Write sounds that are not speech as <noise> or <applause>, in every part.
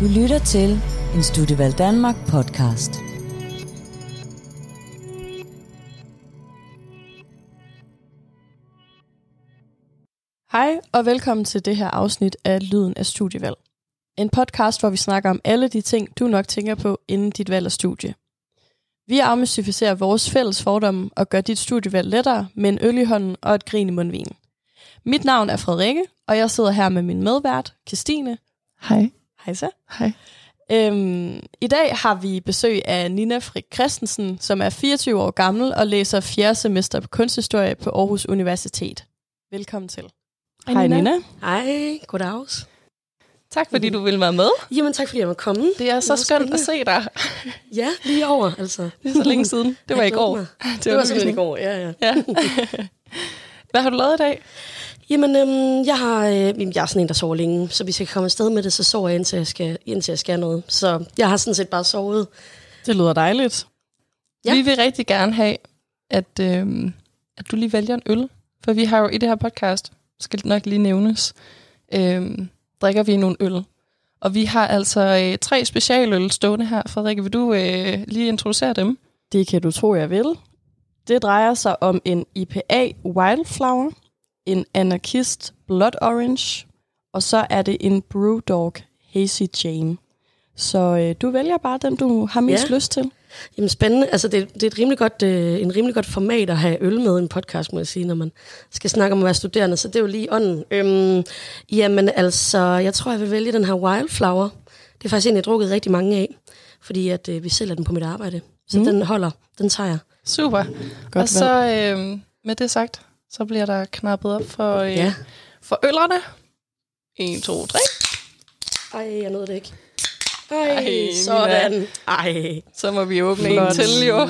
Du lytter til en Studievalg Danmark podcast. Hej og velkommen til det her afsnit af Lyden af Studievalg. En podcast, hvor vi snakker om alle de ting, du nok tænker på inden dit valg af studie. Vi afmystificerer vores fælles fordomme og gør dit studievalg lettere med en øl i hånden og et grin i mundvinen. Mit navn er Frederikke, og jeg sidder her med min medvært, Christine. Hej. Hej så. Hej. Øhm, I dag har vi besøg af Nina Frik Christensen, som er 24 år gammel og læser 4. semester på kunsthistorie på Aarhus Universitet. Velkommen til. Hej Nina. Hej, goddags. Tak fordi du vil være med. Jamen tak fordi jeg måtte komme. Det er så Meget skønt at se dig. Ja, lige over, altså. <laughs> Det er så længe siden. Det var Jeg i går. glæder mig. Det Det var simpelthen i går, ja, ja. Ja. <laughs> Hvad har du lavet i dag? Jamen, øhm, jeg, har, øh, jeg er sådan en, der sover længe, så hvis jeg kan komme afsted med det, så sover jeg, indtil jeg skal, indtil jeg skal noget. Så jeg har sådan set bare sovet. Det lyder dejligt. Ja. Vi vil rigtig gerne have, at, øhm, at du lige vælger en øl. For vi har jo i det her podcast, skal det nok lige nævnes, øhm, drikker vi nogle øl. Og vi har altså øh, tre specialøl stående her. Frederikke, vil du øh, lige introducere dem? Det kan du tro, jeg vil. Det drejer sig om en IPA Wildflower, en Anarchist Blood Orange, og så er det en Brewdog Hazy Jane. Så øh, du vælger bare den, du har mest Ja. lyst til. Jamen spændende. Altså, det, det er et rimelig godt, øh, en rimelig godt format at have øl med i en podcast, må jeg sige, når man skal snakke om at være studerende. Så det er jo lige ånden. Øhm, jamen altså, jeg tror, jeg vil vælge den her Wildflower. Det er faktisk en, jeg har drukket rigtig mange af, fordi at, øh, vi sælger den på mit arbejde. Så mm. den holder. Den tager jeg. Super. Godt og så øh, med det sagt, så bliver der knappet op for, øh, Ja. for øllerne. 1, 2, 3. Ej, jeg nåede det ikke. Ej, Ej, sådan. Ej. Så må vi åbne Flot. en til, jo.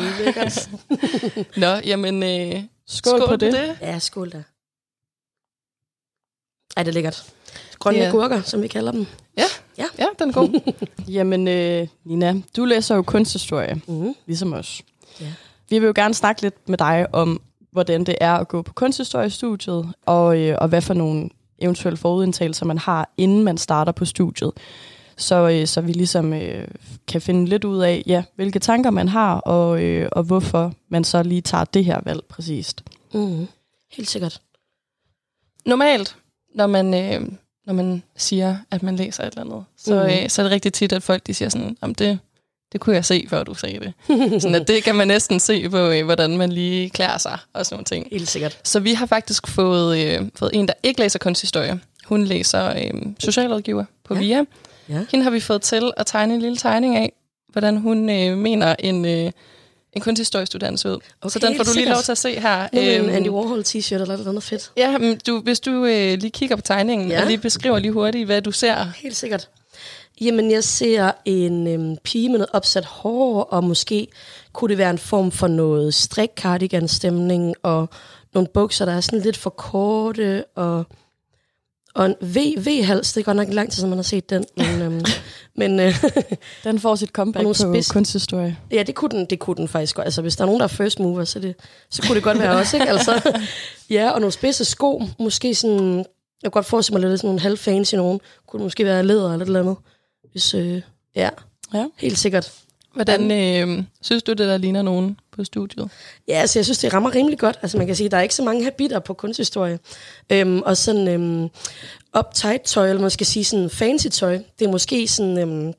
<laughs> Nå, jamen, øh, Skål, på det. det. Ja, skål da. Ej, det er lækkert. Grønne Ja. gurker, som vi kalder dem. Ja, den er god. <laughs> Jamen, øh, Nina, du læser jo kunsthistorie, Mm. ligesom os. Ja. Vi vil jo gerne snakke lidt med dig om, hvordan det er at gå på kunsthistoriestudiet, og, øh, og hvad for nogle eventuelle forudindtagelser man har, inden man starter på studiet. Så, øh, så vi ligesom øh, kan finde lidt ud af, ja, hvilke tanker man har, og, øh, og hvorfor man så lige tager det her valg præcist. Mm. Helt sikkert. Normalt, når man, øh, når man siger, at man læser et eller andet, så, Mhm. øh, så er det rigtig tit, at folk de siger sådan, om det, det kunne jeg se, før du sagde det. sådan at det kan man næsten se på, øh, hvordan man lige klæder sig og sådan nogle ting. Helt sikkert. Så vi har faktisk fået, øh, fået en, der ikke læser kunsthistorie. Hun læser øh, socialrådgiver på Ja. VIA. Ja. Hende har vi fået til at tegne en lille tegning af, hvordan hun øh, mener en, øh, en kunsthistoriestuderende ser ud. Okay, så den får du lige sikkert. lov til at se her. Nu en Øhm, Andy Warhol t-shirt eller noget andet fedt. Ja, men du, hvis du øh, lige kigger på tegningen ja. og lige beskriver lige hurtigt, hvad du ser. Helt sikkert. Jamen, jeg ser en øhm, pige med noget opsat hår, og måske kunne det være en form for noget strik-cardigan-stemning, og nogle bukser, der er sådan lidt for korte, og, og en v- V-hals. Det er godt nok lang tid, siden man har set den. Men, <laughs> øhm, men øh, <laughs> Den får sit comeback Og nogle på spids- kunsthistorie. ja, det kunne, den, det kunne den faktisk godt. Altså, hvis der er nogen, der er first mover, så, det, så kunne det godt være også, ikke? Altså, <laughs> ja, og nogle spidse sko. Måske sådan... Jeg kunne godt forestille mig lidt sådan nogle halv fancy nogen. Kunne det måske være læder eller et eller andet. Hvis, øh, ja, Ja. helt sikkert. Hvordan øh, synes du, det der ligner nogen på studiet? Ja, altså jeg synes, det rammer rimelig godt. Altså man kan sige, der er ikke så mange habiter på kunsthistorie. Øhm, og sådan øhm, uptight tøj, eller man skal sige sådan fancy tøj, det er måske sådan... Øhm,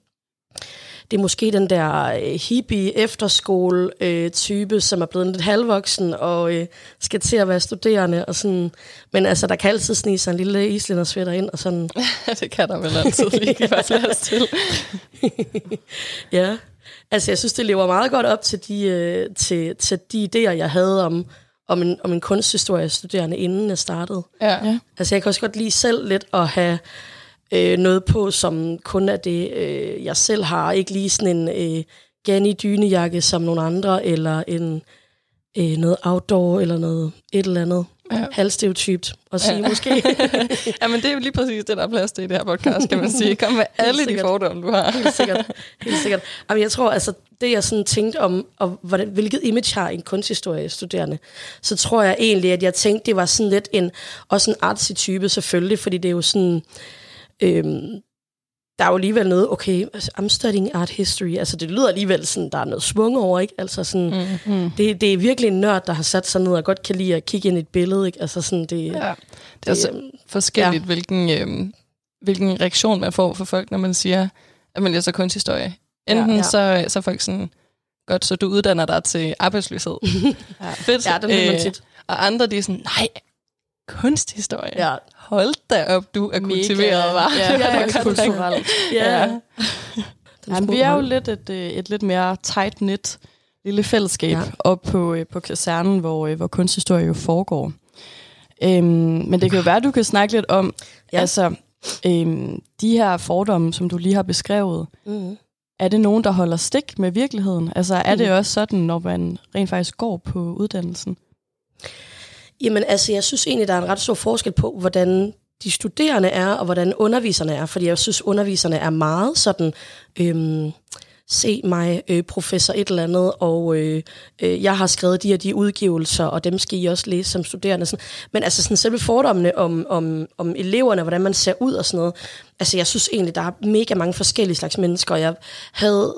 det er måske den der øh, hippie efterskole øh, type, som er blevet lidt halvvoksen og øh, skal til at være studerende. Og sådan. Men altså, der kan altid snige sig en lille islændersvætter ind. Og sådan. <laughs> det kan der vel altid lige <laughs> være plads til. Ja, altså jeg synes, det lever meget godt op til de, øh, til, til de idéer, jeg havde om, om, en, om en kunsthistorie-studerende, inden jeg startede. Ja. Ja. Altså jeg kan også godt lide selv lidt at have øh, noget på, som kun er det, øh, jeg selv har. Ikke lige sådan en øh, Gani dynejakke som nogle andre, eller en øh, noget outdoor, eller noget et eller andet Ja. halvstereotypt at sige Ja. måske. <laughs> ja, men det er jo lige præcis det, der er plads til i det her podcast, kan man sige. Kom med alle de fordomme, du har. Helt sikkert. Helt sikkert. Jamen, jeg tror, altså, det jeg sådan tænkte om, og hvordan, hvilket image har en kunsthistorie-studerende, så tror jeg egentlig, at jeg tænkte, det var sådan lidt en, også en artsy type selvfølgelig, fordi det er jo sådan, øhm, der er jo alligevel noget, okay, altså, I'm studying art history, altså det lyder alligevel sådan, der er noget svung over, ikke? Altså sådan, mm. Mm. Det, det er virkelig en nørd, der har sat sig ned og godt kan lide at kigge ind i et billede, ikke? Altså sådan, det, ja. det er det, også øh, forskelligt, ja. hvilken, øh, hvilken reaktion man får fra folk, når man siger, at man læser kunsthistorie. Enten ja, ja. Så, så er folk sådan, godt, så du uddanner dig til arbejdsløshed. ja. <laughs> Fedt. Ja, er man tit. Og andre, de er sådan, nej, kunsthistorie. Ja. Hold da op, du er Mega. kultiveret, var. Ja, <laughs> ja, ja, ja kulturelt. Ja. ja. Jamen, vi er jo lidt et, øh, et lidt mere tight-knit lille fællesskab ja. op på, øh, på kasernen, hvor, øh, hvor kunsthistorie jo foregår. Øhm, men det kan jo være, at du kan snakke lidt om, ja. altså, øhm, de her fordomme, som du lige har beskrevet, mm. er det nogen, der holder stik med virkeligheden? Altså, er mm. det også sådan, når man rent faktisk går på uddannelsen? Jamen altså, jeg synes egentlig, der er en ret stor forskel på, hvordan de studerende er, og hvordan underviserne er. Fordi jeg synes, underviserne er meget sådan, øhm, se mig, øh, professor et eller andet, og øh, øh, jeg har skrevet de og de udgivelser, og dem skal I også læse som studerende. Sådan. Men altså sådan selve fordommene om, om, om eleverne, hvordan man ser ud og sådan noget, altså jeg synes egentlig, der er mega mange forskellige slags mennesker, og jeg havde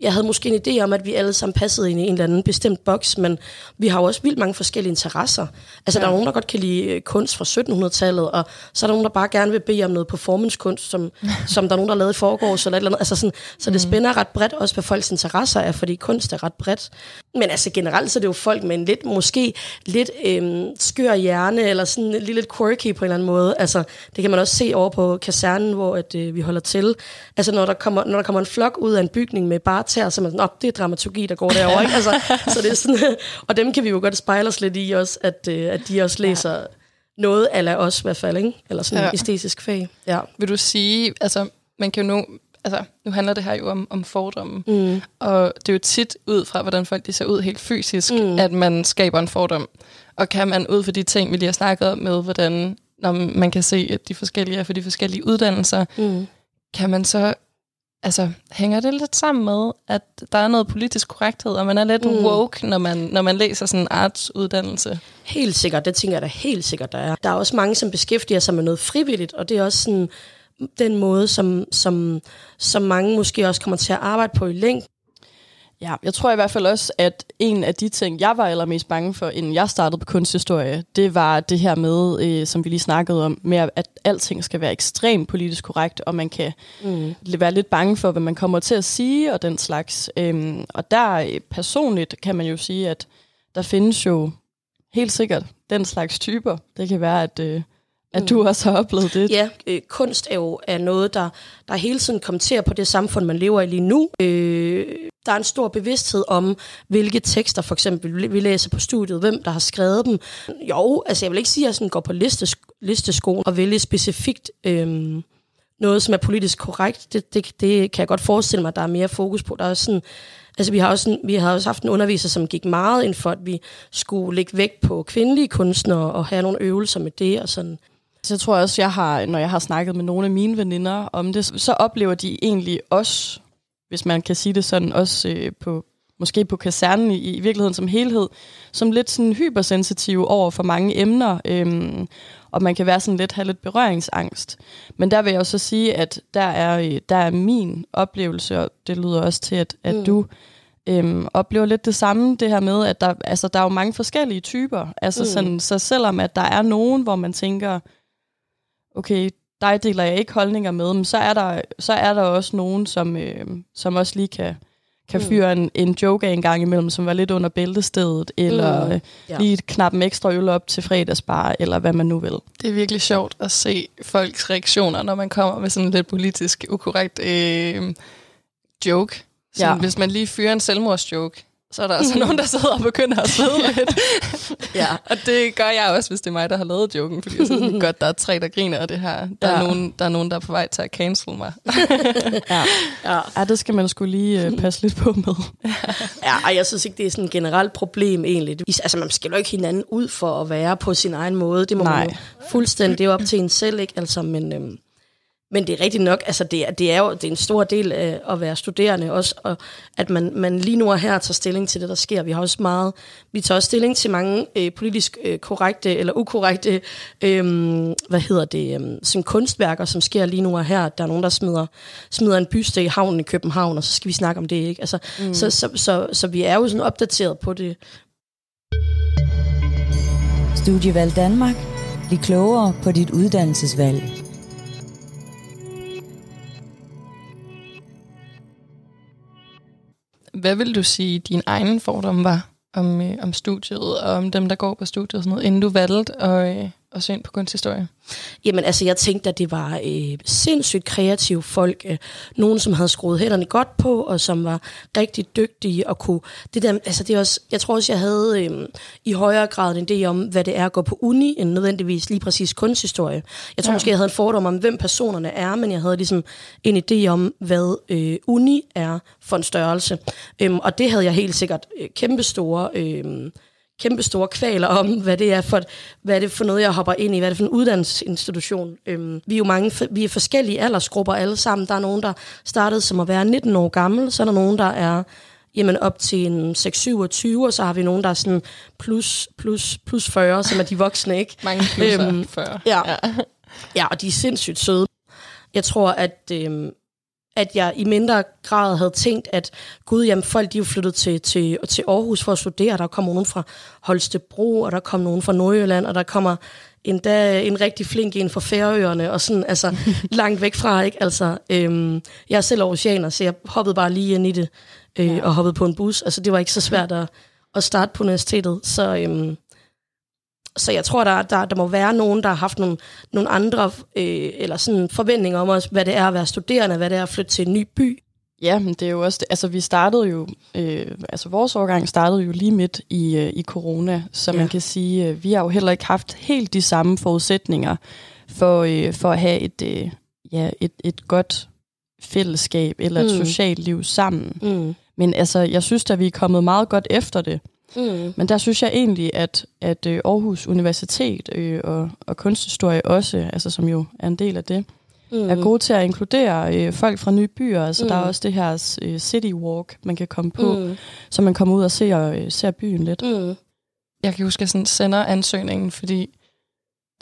jeg havde måske en idé om, at vi alle sammen passede ind i en eller anden bestemt boks, men vi har jo også vildt mange forskellige interesser. Altså, ja. der er nogen, der godt kan lide øh, kunst fra 1700-tallet, og så er der nogen, der bare gerne vil bede om noget performancekunst, som, <laughs> som der er nogen, der lavet i forgårs, eller et eller andet. Altså sådan, så det mm. spænder ret bredt også, hvad folks interesser er, fordi kunst er ret bredt. Men altså generelt, så er det jo folk med en lidt, måske lidt øhm, skør hjerne, eller sådan lidt, lidt quirky på en eller anden måde. Altså, det kan man også se over på kasernen, hvor at, øh, vi holder til. Altså, når der, kommer, når der kommer en flok ud af en bygning med bare karakter, så man sådan, det er dramaturgi, der går derovre. Ikke? Altså, <laughs> så det er sådan, <laughs> og dem kan vi jo godt spejle os lidt i også, at, øh, at de også læser ja. noget af os i hvert fald, ikke? eller sådan ja. æstetisk fag. Ja. Vil du sige, altså man kan jo nu, altså nu handler det her jo om, om fordomme, mm. og det er jo tit ud fra, hvordan folk de ser ud helt fysisk, mm. at man skaber en fordom. Og kan man ud fra de ting, vi lige har snakket om med, hvordan når man kan se, at de forskellige er for de forskellige uddannelser, mm. kan man så altså, hænger det lidt sammen med, at der er noget politisk korrekthed, og man er lidt mm. woke, når man, når man læser sådan en artsuddannelse? Helt sikkert, det tænker jeg da helt sikkert, der er. Der er også mange, som beskæftiger sig med noget frivilligt, og det er også sådan den måde, som, som, som mange måske også kommer til at arbejde på i længden. Ja, jeg tror i hvert fald også, at en af de ting, jeg var allermest bange for, inden jeg startede på kunsthistorie, det var det her med, øh, som vi lige snakkede om, med at alting skal være ekstremt politisk korrekt, og man kan mm. være lidt bange for, hvad man kommer til at sige, og den slags. Øhm, og der øh, personligt kan man jo sige, at der findes jo helt sikkert den slags typer. Det kan være, at... Øh, at mm. du også har oplevet det. Ja, øh, kunst er jo er noget, der, der hele tiden kommenterer på det samfund, man lever i lige nu. Øh, der er en stor bevidsthed om, hvilke tekster for eksempel vi læser på studiet, hvem der har skrevet dem. Jo, altså jeg vil ikke sige, at jeg sådan går på listesko, listeskoen og vælge specifikt øh, noget, som er politisk korrekt. Det, det, det kan jeg godt forestille mig, at der er mere fokus på. Der er sådan, altså vi har, også vi har også haft en underviser, som gik meget ind for, at vi skulle lægge vægt på kvindelige kunstnere og have nogle øvelser med det og sådan. Så jeg tror også, jeg har, når jeg har snakket med nogle af mine veninder om det, så oplever de egentlig også, hvis man kan sige det sådan, også øh, på måske på kasernen i, i virkeligheden som helhed, som lidt sådan hypersensitive over for mange emner, øhm, og man kan være sådan lidt, have lidt berøringsangst. Men der vil jeg også sige, at der er, øh, der er min oplevelse, og det lyder også til, at, at mm. du øhm, oplever lidt det samme, det her med, at der, altså, der er jo mange forskellige typer. Altså mm. sådan, så selvom at der er nogen, hvor man tænker, okay, dig deler jeg ikke holdninger med, men så er der, så er der også nogen, som, øh, som også lige kan, kan mm. fyre en, en joke af en gang imellem, som var lidt under bæltestedet, eller mm. øh, ja. lige knap en ekstra øl op til fredagsbar, eller hvad man nu vil. Det er virkelig sjovt at se folks reaktioner, når man kommer med sådan en lidt politisk ukorrekt øh, joke. Så ja. Hvis man lige fyrer en selvmordsjoke, så er der altså <laughs> nogen, der sidder og begynder at svede lidt. ja. Og det gør jeg også, hvis det er mig, der har lavet joken, fordi jeg synes <laughs> godt, der er tre, der griner af det her. Der, ja. er nogen, der er nogen, der er på vej til at cancel mig. <laughs> ja. Ja. ja, det skal man skulle lige uh, passe lidt på med. ja, og jeg synes ikke, det er sådan et generelt problem egentlig. Altså, man skal jo ikke hinanden ud for at være på sin egen måde. Det må Nej. man jo fuldstændig, det er jo op til en selv, ikke? Altså, men, øhm, men det er rigtigt nok, altså det er, det er jo det er en stor del af at være studerende også, og at man, man lige nu er her tager stilling til det, der sker. Vi har også meget, vi tager også stilling til mange øh, politisk øh, korrekte eller ukorrekte, øh, hvad hedder det, øh, sådan kunstværker, som sker lige nu og her. Der er nogen, der smider, smider en byste i havnen i København, og så skal vi snakke om det, ikke? Altså, mm. så, så, så, så, vi er jo sådan opdateret på det. Studievalg Danmark. Bliv klogere på dit uddannelsesvalg. Hvad vil du sige, din egen fordom var om, øh, om studiet, og om dem, der går på studiet og sådan noget, inden du valgte at, øh, at søge ind på kunsthistorie? Jamen altså, jeg tænkte, at det var øh, sindssygt kreative folk. Øh, nogen, som havde skruet hænderne godt på, og som var rigtig dygtige og kunne... Det der, altså, det er også, jeg tror også, jeg havde øh, i højere grad en idé om, hvad det er at gå på uni, end nødvendigvis lige præcis kunsthistorie. Jeg tror ja. måske, jeg havde en fordom om, hvem personerne er, men jeg havde ligesom en idé om, hvad øh, uni er for en størrelse. Øhm, og det havde jeg helt sikkert øh, kæmpe store... Øh, kæmpe store kvaler om, hvad det er for, hvad er det for noget, jeg hopper ind i, hvad er det for en uddannelsesinstitution. Øhm, vi er jo mange, vi er forskellige aldersgrupper alle sammen. Der er nogen, der startede som at være 19 år gammel, så er der nogen, der er jamen op til en 6-27, og så har vi nogen, der er sådan plus, plus, plus 40, som er de voksne, ikke? <laughs> Mange plus øhm, 40. Ja. ja. ja, og de er sindssygt søde. Jeg tror, at øhm, at jeg i mindre grad havde tænkt, at gud, jamen, folk de er jo flyttet til, til, til Aarhus for at studere. Der kommer nogen fra Holstebro, og der kommer nogen fra Nordjylland, og der kommer endda en rigtig flink en fra Færøerne, og sådan, altså, <laughs> langt væk fra, ikke? Altså, øhm, jeg er selv oceaner, så jeg hoppede bare lige ind i det, øh, ja. og hoppede på en bus. Altså, det var ikke så svært at, at starte på universitetet, så... Øhm, så jeg tror, der, der, der må være nogen, der har haft nogle, nogle andre øh, eller sådan forventninger om os, hvad det er at være studerende, hvad det er at flytte til en ny by. Ja, men det er jo også det. Altså, vi startede jo, øh, altså vores årgang startede jo lige midt i, øh, i corona, så ja. man kan sige, øh, vi har jo heller ikke haft helt de samme forudsætninger for, øh, for at have et, øh, ja, et, et godt fællesskab eller et mm. socialt liv sammen. Mm. Men altså, jeg synes at vi er kommet meget godt efter det. Mm. Men der synes jeg egentlig, at, at øh, Aarhus Universitet øh, og, og kunsthistorie også, altså som jo er en del af det, mm. er gode til at inkludere øh, folk fra nye byer. Altså mm. der er også det her øh, City Walk, man kan komme på, mm. så man kommer ud og ser, øh, ser byen lidt. Mm. Jeg kan huske, at jeg sådan sender ansøgningen, fordi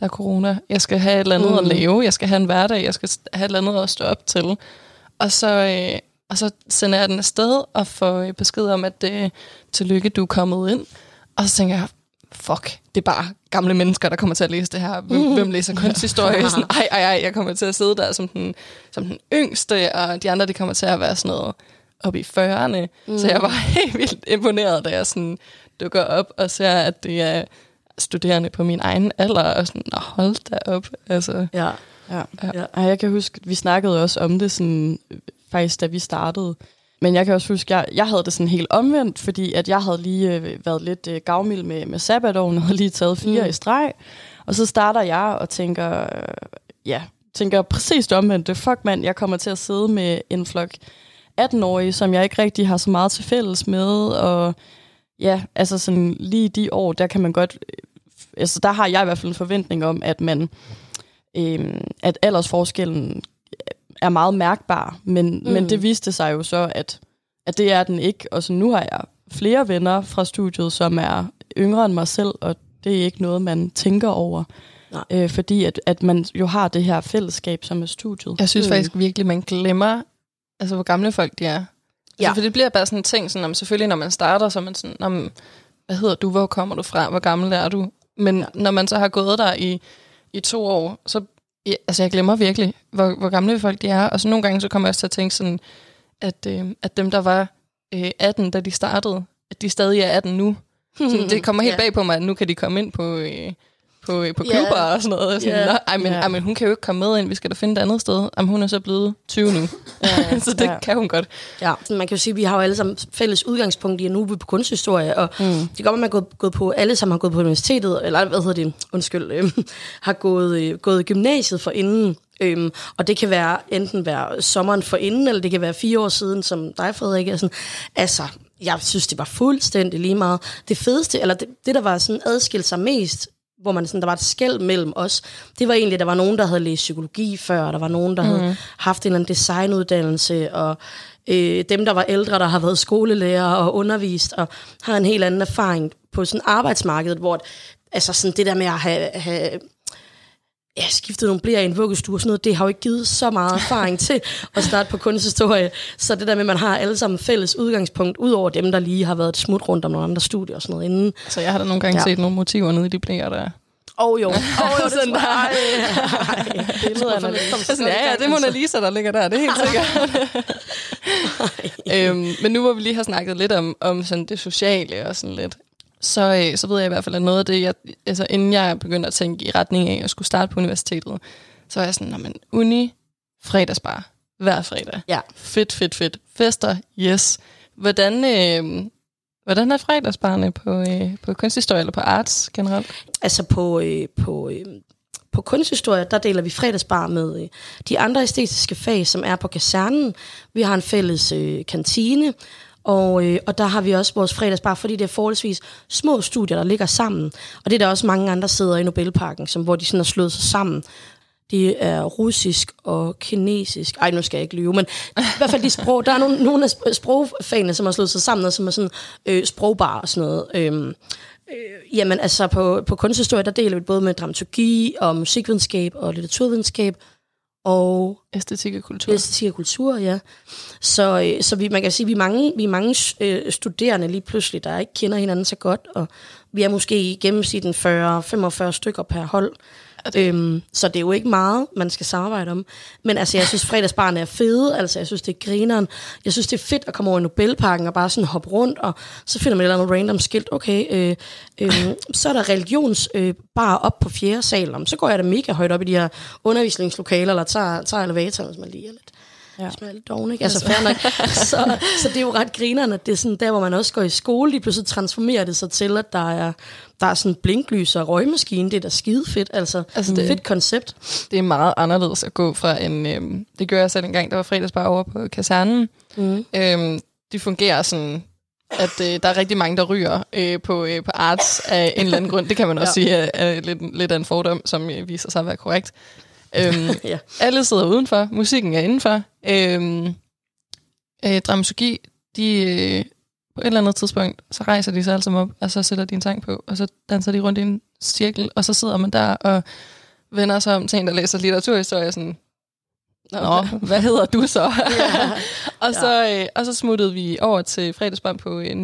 der er corona. Jeg skal have et eller andet mm. at lave. Jeg skal have en hverdag. Jeg skal have et eller andet at stå op til. Og så, øh, og så sender jeg den afsted og får besked om, at øh, tillykke, du er kommet ind. Og så tænker jeg, fuck, det er bare gamle mennesker, der kommer til at læse det her. Hvem, mm. hvem læser kunsthistorie? <laughs> sådan, ej, ej, ej, jeg kommer til at sidde der som den, som den yngste, og de andre, de kommer til at være sådan noget oppe i 40'erne. Mm. Så jeg var <laughs> helt vildt imponeret, da jeg sådan dukker op og ser, at det er studerende på min egen alder, og sådan, hold da op. Altså, ja. Ja. ja. ja. Jeg kan huske, vi snakkede også om det sådan, faktisk, da vi startede. Men jeg kan også huske, jeg, jeg havde det sådan helt omvendt, fordi at jeg havde lige øh, været lidt øh, gavmild med, med sabbatåren, og havde lige taget fire mm. i streg. Og så starter jeg og tænker, øh, ja, tænker præcis det omvendte. Fuck mand, jeg kommer til at sidde med en flok 18-årige, som jeg ikke rigtig har så meget til fælles med, og ja, altså sådan lige de år, der kan man godt, øh, altså der har jeg i hvert fald en forventning om, at man, øh, at aldersforskellen er meget mærkbar, men, mm. men det viste sig jo så, at, at det er den ikke. Og så nu har jeg flere venner fra studiet, som er yngre end mig selv, og det er ikke noget, man tænker over. Nej. Øh, fordi at, at man jo har det her fællesskab, som er studiet. Jeg synes mm. faktisk virkelig, man glemmer, altså hvor gamle folk de er. Altså, ja. Altså, for det bliver bare sådan en ting, sådan, om, selvfølgelig når man starter, så er man sådan, om, hvad hedder du, hvor kommer du fra, hvor gammel er du? Men ja. når man så har gået der i, i to år, så Ja, altså jeg glemmer virkelig, hvor, hvor gamle folk de er. Og så nogle gange så kommer jeg også til at tænke sådan, at, øh, at dem, der var øh, 18, da de startede, at de stadig er 18 nu. <laughs> Så det kommer helt ja. bag på mig, at nu kan de komme ind på, øh, på, på klubber yeah. og sådan noget. Sådan, yeah. ej, men, yeah. ej, men hun kan jo ikke komme med ind, vi skal da finde et andet sted. Jamen, hun er så blevet 20 nu. <laughs> Så det ja. kan hun godt. Ja, man kan jo sige, at vi har jo alle sammen fælles udgangspunkt i, at nu er vi på kunsthistorie, og mm. det går, at man gået, gået på, alle sammen har gået på universitetet, eller hvad hedder det, undskyld, øh, <laughs> har gået, øh, gået gymnasiet for inden, Øhm, og det kan være enten være sommeren for inden, eller det kan være fire år siden, som dig, Frederik. Er sådan, altså, jeg synes, det var fuldstændig lige meget. Det fedeste, eller det, det der var sådan adskilt sig mest, hvor man sådan, der var et skæld mellem os, det var egentlig, at der var nogen, der havde læst psykologi før, og der var nogen, der mm. havde haft en eller anden designuddannelse, og øh, dem, der var ældre, der har været skolelærer og undervist, og har en helt anden erfaring på sådan arbejdsmarkedet, hvor altså sådan det der med at have, have ja, skiftet nogle blære i en vuggestue og sådan noget, det har jo ikke givet så meget erfaring til at starte på kunsthistorie. Så det der med, at man har alle sammen fælles udgangspunkt, ud over dem, der lige har været et smut rundt om nogle andre studier og sådan noget inden. Så jeg har da nogle gange ja. set nogle motiver nede i de blære der. Åh oh, jo, oh, jo, <laughs> sådan det der. Sådan, ja, ja, det er Mona Lisa, der ligger der, det er helt sikkert. <laughs> øhm, men nu hvor vi lige har snakket lidt om, om sådan det sociale og sådan lidt, så, øh, så ved jeg i hvert fald, at noget af det, jeg, altså inden jeg begyndte at tænke i retning af at skulle starte på universitetet, så var jeg sådan, men uni, fredagsbar, hver fredag. Ja. Fedt, fedt, fedt. Fester, yes. Hvordan, øh, hvordan er fredagsbarne på, øh, på kunsthistorie eller på arts generelt? Altså på, øh, på, øh, på kunsthistorie, der deler vi fredagsbar med øh, de andre æstetiske fag, som er på kasernen. Vi har en fælles øh, kantine, og, øh, og der har vi også vores fredagsbar, fordi det er forholdsvis små studier, der ligger sammen. Og det er der også mange andre steder i Nobelparken, som, hvor de sådan har slået sig sammen. Det er russisk og kinesisk. Ej, nu skal jeg ikke lyve, men i hvert fald de sprog. Der er nogle, nogle af sprogfagene, som har slået sig sammen, og som er sådan øh, sprogbar og sådan noget. Øhm, øh, jamen, altså på, på kunsthistorie, der deler vi både med dramaturgi og musikvidenskab og litteraturvidenskab og æstetik og kultur. Æstetik og kultur, ja. Så, øh, så vi, man kan sige, vi er mange, vi er mange øh, studerende lige pludselig, der ikke kender hinanden så godt, og vi er måske i gennemsnit 40-45 stykker per hold. Det... Øhm, så det er jo ikke meget, man skal samarbejde om. Men altså, jeg synes, fredagsbarn er fede. Altså, jeg synes, det er grineren. Jeg synes, det er fedt at komme over i Nobelparken og bare sådan hoppe rundt, og så finder man et eller andet random skilt. Okay, øh, øh, så er der religions øh, bare op på fjerde sal. Om, så går jeg da mega højt op i de her undervisningslokaler, eller tager, tager elevatoren, hvis man lige er lidt Ja. Er lidt doven, ikke? Altså, fair nok. <laughs> så, så det er jo ret grinerende, at det er sådan der, hvor man også går i skole, lige pludselig transformerer det sig til, at der er, der er sådan blinklys og røgmaskine. Det er da skide fedt, altså. altså det, fedt koncept. Det er meget anderledes at gå fra en... Øhm, det gør jeg selv en gang, der var fredagsbar over på kasernen. Mm. Øhm, de fungerer sådan at øh, der er rigtig mange, der ryger øh, på, øh, på arts af en eller anden grund. Det kan man også ja. sige er, er lidt, lidt af en fordom, som øh, viser sig at være korrekt. Øhm, <laughs> ja. Alle sidder udenfor, musikken er indenfor. Øhm, øh, dramaturgi, de, øh, på et eller andet tidspunkt, så rejser de sig alle sammen op, og så sætter de en sang på, og så danser de rundt i en cirkel, og så sidder man der og vender sig om til en, der læser litteraturhistorie, sådan, Nå, hvad hedder du så? <laughs> ja. <laughs> og, så øh, og så smuttede vi over til fredagsbarn på øh,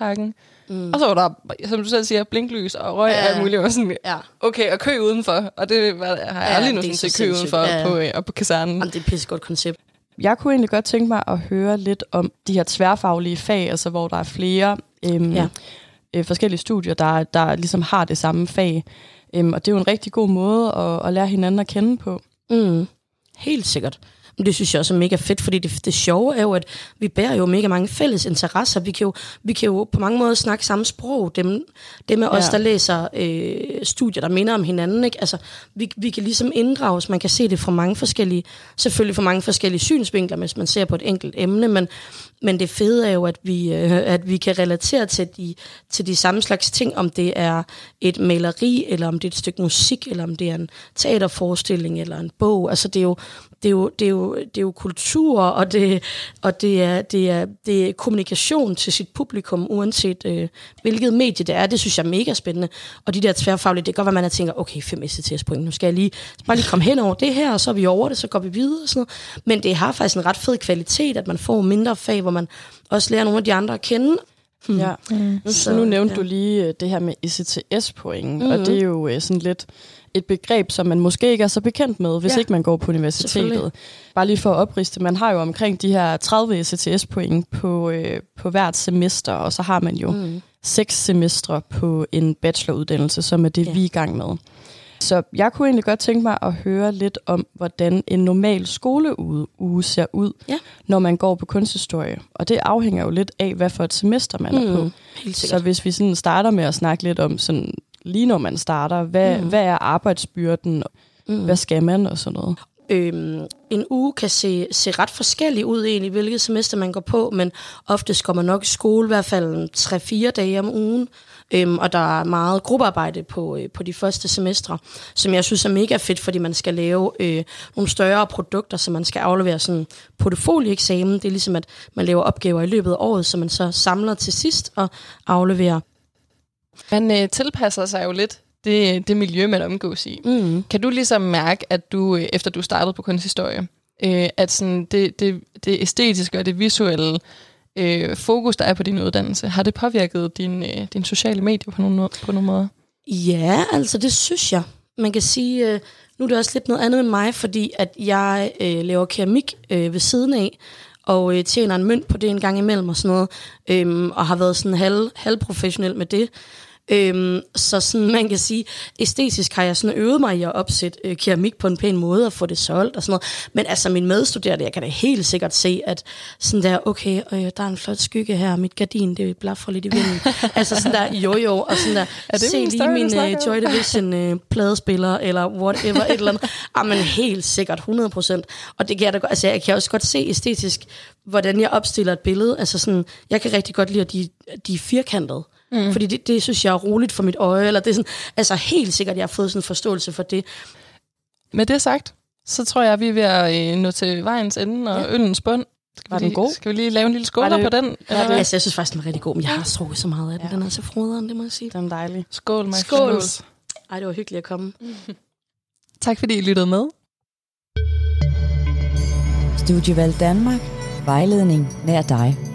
Nobelparken, Mm. Og så var der, som du selv siger, blinklys og røg ja. og alt muligt. Og sådan, ja. Okay, og kø udenfor. Og det var, har jeg ja, aldrig nogensinde set kø udenfor ja. på, øh, på kasernen. Jamen, det er et pissegodt koncept. Jeg kunne egentlig godt tænke mig at høre lidt om de her tværfaglige fag, altså hvor der er flere øhm, ja. øh, forskellige studier, der, der ligesom har det samme fag. Øhm, og det er jo en rigtig god måde at, at lære hinanden at kende på. Mm. Helt sikkert. Men det synes jeg også er mega fedt, fordi det, det sjove er jo, at vi bærer jo mega mange fælles interesser. Vi kan jo, vi kan jo på mange måder snakke samme sprog. Dem, dem af ja. os, der læser øh, studier, der minder om hinanden. Ikke? Altså, vi, vi kan ligesom inddrages. Man kan se det fra mange forskellige, selvfølgelig fra mange forskellige synsvinkler, hvis man ser på et enkelt emne, men, men det fede er jo, at vi, øh, at vi kan relatere til de, til de samme slags ting, om det er et maleri, eller om det er et stykke musik, eller om det er en teaterforestilling, eller en bog. Altså det er jo, det er jo, det er jo, det er jo kultur, og, det, og det, er, det, er, det er kommunikation til sit publikum, uanset øh, hvilket medie det er. Det synes jeg er mega spændende. Og de der tværfaglige, det kan godt være, man tænker, okay, fem STS point, nu skal jeg lige, bare lige komme hen over det her, og så er vi over det, så går vi videre og sådan noget. Men det har faktisk en ret fed kvalitet, at man får mindre fag, hvor man også lærer nogle af de andre at kende, Hmm. Ja. Mm. Så, nu nævnte ja. du lige øh, det her med ECTS-point, mm-hmm. og det er jo øh, sådan lidt et begreb, som man måske ikke er så bekendt med, hvis ja. ikke man går på universitetet. Bare lige for at opriste, man har jo omkring de her 30 ECTS-point på, øh, på hvert semester, og så har man jo mm. seks semestre på en bacheloruddannelse, som er det, ja. vi er i gang med. Så jeg kunne egentlig godt tænke mig at høre lidt om, hvordan en normal skoleuge ser ud, ja. når man går på kunsthistorie. Og det afhænger jo lidt af, hvad for et semester man mm, er på. Så hvis vi sådan starter med at snakke lidt om sådan lige når man starter, hvad, mm. hvad er arbejdsbyrden, mm. hvad skal man og sådan noget? Øhm, en uge kan se, se ret forskellig ud egentlig, hvilket semester man går på, men ofte går man nok i skole i hvert fald 3-4 dage om ugen, øhm, og der er meget gruppearbejde på, øh, på de første semestre, som jeg synes er mega fedt, fordi man skal lave øh, nogle større produkter, så man skal aflevere sådan portfolieeksamen. Det er ligesom, at man laver opgaver i løbet af året, som man så samler til sidst og afleverer. Man øh, tilpasser sig jo lidt det, det miljø, man omgås i. Mm. Kan du ligesom mærke, at du, øh, efter du startede på kunsthistorie, øh, at sådan det, det, det æstetiske og det visuelle øh, fokus, der er på din uddannelse, har det påvirket din, øh, din sociale medier på nogle, på nogle måder? Ja, altså det synes jeg. Man kan sige, øh, nu er det også lidt noget andet med mig, fordi at jeg øh, laver keramik øh, ved siden af, og øh, tjener en mønt på det en gang imellem og sådan noget, øh, og har været sådan halv, halvprofessionel med det. Øhm, så sådan, man kan sige, æstetisk har jeg sådan øvet mig i at opsætte øh, keramik på en pæn måde og få det solgt og sådan noget. Men altså min medstuderende, jeg kan da helt sikkert se, at sådan der, okay, øh, der er en flot skygge her, mit gardin, det blaffer lidt i vinden. <laughs> altså sådan der, jo jo, og sådan der, Er det se min lige min om? Joy Division øh, pladespiller, eller whatever, et eller andet. <laughs> Jamen helt sikkert, 100 procent. Og det kan jeg da godt, altså jeg kan også godt se æstetisk, hvordan jeg opstiller et billede. Altså sådan, jeg kan rigtig godt lide, at de, de er firkantede. Mm. Fordi det, det synes jeg er roligt for mit øje. Eller det er sådan, altså helt sikkert, jeg har fået sådan en forståelse for det. Med det sagt, så tror jeg, at vi er ved at øh, nå til vejens ende og ja. øllens bund. Skal Var vi den lige, god? Skal vi lige lave en lille skål på den? Eller det- hvad? Altså, jeg synes faktisk, den er rigtig god, men jeg har strukket så meget af den. Ja. Den er så froderen, det må jeg sige. Den er dejlig. Skål, my Skål. Ej, det var hyggeligt at komme. <laughs> Tak fordi I lyttede med. Studievalg Danmark. Vejledning nær dig.